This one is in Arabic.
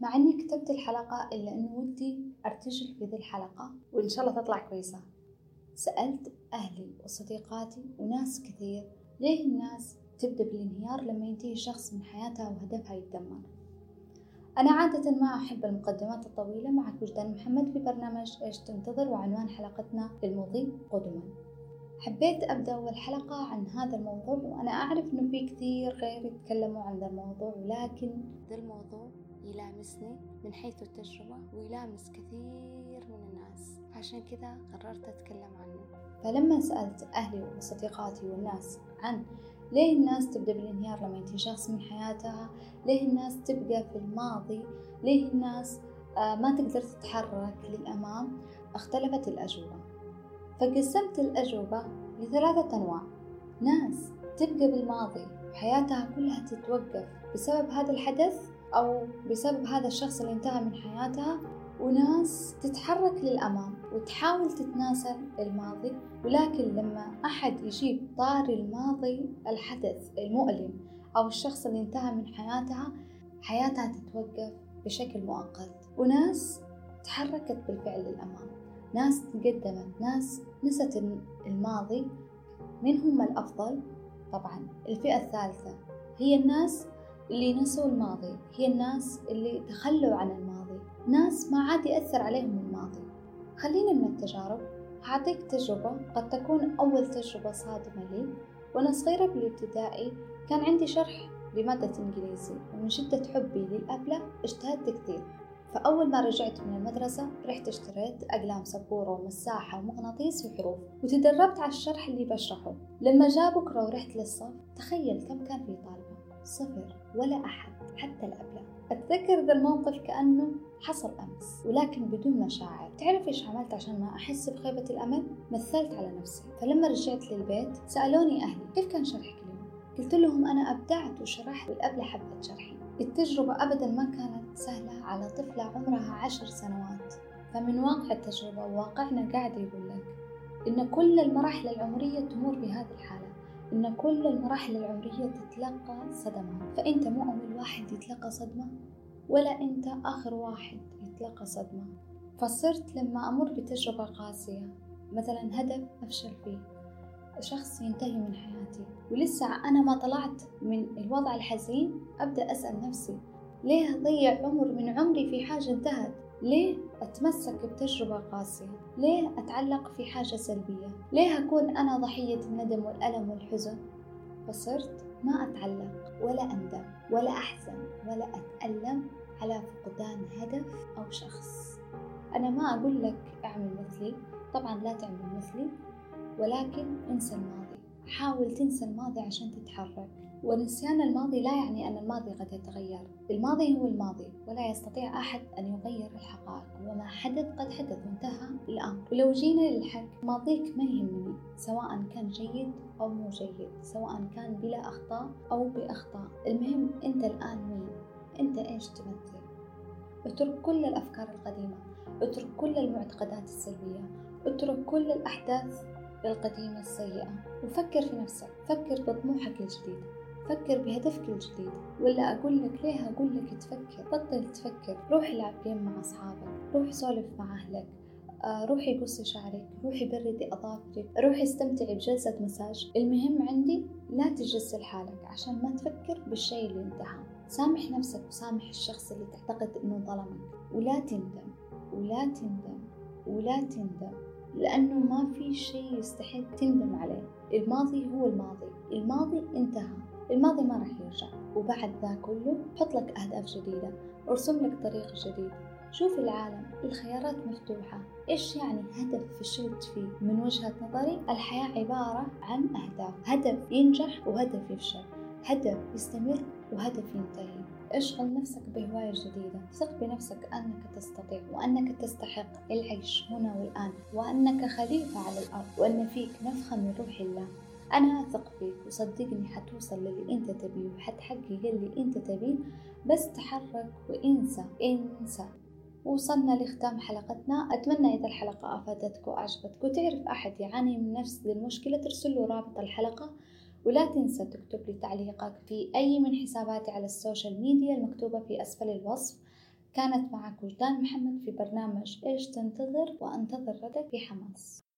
مع إني كتبت الحلقة إلا إنه ودي أرتجل في ذي الحلقة وإن شاء الله تطلع كويسة. سألت أهلي وصديقاتي وناس كثير ليه الناس تبدأ بالانهيار لما ينتهي شخص من حياتها وهدفها يتدمر؟ أنا عادة ما أحب المقدمات الطويلة معك وجدان محمد في برنامج إيش تنتظر وعنوان حلقتنا للمضي قدما. حبيت أبدأ أول حلقة عن هذا الموضوع وأنا أعرف إنه في كثير غير يتكلموا عن ذا الموضوع ولكن ذا الموضوع يلامسني من حيث التجربة ويلامس كثير من الناس. عشان كذا قررت أتكلم عنه. فلما سألت أهلي وصديقاتي والناس عن ليه الناس تبدأ بالانهيار لما ينتهي شخص من حياتها ليه الناس تبقى في الماضي ليه الناس آه، ما تقدر تتحرك للأمام اختلفت الأجوبة. فقسمت الأجوبة لثلاثة أنواع. ناس تبقى بالماضي وحياتها كلها تتوقف بسبب هذا الحدث أو بسبب هذا الشخص اللي انتهى من حياتها وناس تتحرك للأمام وتحاول تتناسى الماضي ولكن لما أحد يجيب طاري الماضي الحدث المؤلم أو الشخص اللي انتهى من حياتها حياتها تتوقف بشكل مؤقت. وناس تحركت بالفعل للأمام. ناس تقدمت ناس نست الماضي. من هم الأفضل؟ طبعا الفئة الثالثة. هي الناس اللي نسوا الماضي. هي الناس اللي تخلوا عن الماضي. ناس ما عاد يأثر عليهم الماضي. خلينا من التجارب. هعطيك تجربة قد تكون أول تجربة صادمة لي. وأنا صغيرة بالابتدائي كان عندي شرح لمادة إنجليزي ومن شدة حبي للأبلة اجتهدت كثير. فأول ما رجعت من المدرسة رحت اشتريت أقلام سبورة ومساحة ومغناطيس وحروف وتدربت على الشرح اللي بشرحه. لما جاء بكرة ورحت للصف تخيل كم كان في طالبة صفر ولا أحد حتى الأبلة. أتذكر ذا الموقف كأنه حصل أمس ولكن بدون مشاعر. تعرف إيش عملت عشان ما أحس بخيبة الأمل؟ مثلت على نفسي. فلما رجعت للبيت سألوني أهلي كيف كان شرحك اليوم؟ قلت لهم أنا أبدعت وشرحت والأبلة حبت شرحي. التجربة أبدا ما كانت سهلة على طفلة عمرها عشر سنوات. فمن واقع التجربة وواقعنا قاعد يقول لك إن كل المراحل العمرية تمر بهذه الحالة. إن كل المراحل العمرية تتلقى صدمات فأنت مو أول واحد يتلقى صدمة ولا أنت آخر واحد يتلقى صدمة. فصرت لما أمر بتجربة قاسية مثلا هدف أفشل فيه شخص ينتهي من حياتي ولسه أنا ما طلعت من الوضع الحزين أبدأ أسأل نفسي ليه أضيع عمر من عمري في حاجة انتهت؟ ليه أتمسك بتجربة قاسية؟ ليه أتعلق في حاجة سلبية؟ ليه أكون أنا ضحية الندم والألم والحزن؟ فصرت ما أتعلق ولا أندم ولا أحزن ولا أتألم على فقدان هدف أو شخص أنا ما أقول لك أعمل مثلي طبعا لا تعمل مثلي ولكن انسى الماضي حاول تنسى الماضي عشان تتحرك ونسيان الماضي لا يعني أن الماضي قد يتغير. الماضي هو الماضي ولا يستطيع أحد أن يغير الحقائق. وما حدث قد حدث وانتهى الأمر. ولو جينا للحق ماضيك ما يهمني سواء كان جيد أو مو جيد سواء كان بلا أخطاء أو بأخطاء. المهم أنت الآن مين؟ أنت إيش تمثل؟ اترك كل الأفكار القديمة اترك كل المعتقدات السلبية اترك كل الأحداث القديمة السيئة وفكر في نفسك فكر بطموحك الجديد. فكر بهدفك الجديد ولا أقول لك ليه أقول لك تفكر؟ بطل تفكر روح العب جيم مع أصحابك روح سولف مع أهلك آه روحي قصي شعرك روحي بردي أظافرك روحي استمتعي بجلسة مساج. المهم عندي لا تجلس لحالك عشان ما تفكر بالشيء اللي انتهى سامح نفسك وسامح الشخص اللي تعتقد إنه ظلمك. ولا تندم ولا تندم ولا تندم لأنه ما في شيء يستحق تندم عليه. الماضي هو الماضي الماضي انتهى الماضي ما راح يرجع وبعد ذا كله حط لك أهداف جديدة ارسم لك طريق جديد. شوف العالم الخيارات مفتوحة. إيش يعني هدف فشلت فيه من وجهة نظري الحياة عبارة عن أهداف. هدف ينجح وهدف يفشل. هدف يستمر وهدف ينتهي. اشغل نفسك بهواية جديدة. ثق بنفسك أنك تستطيع وأنك تستحق. العيش هنا والآن وأنك خليفة على الأرض وأن فيك نفخة من روح الله. أنا أثق فيك وصدقني حتوصل للي أنت تبيه وحتحقق اللي أنت تبيه بس تحرك وانسى انسى. وصلنا لختام حلقتنا. أتمنى إذا الحلقة أفادتك وأعجبتك وتعرف أحد يعاني من نفس المشكلة ترسل له رابط الحلقة. ولا تنسى تكتب لي تعليقك في أي من حساباتي على السوشيال ميديا المكتوبة في أسفل الوصف. كانت معك وجدان محمد في برنامج إيش تنتظر؟ وأنتظر ردك في حماس.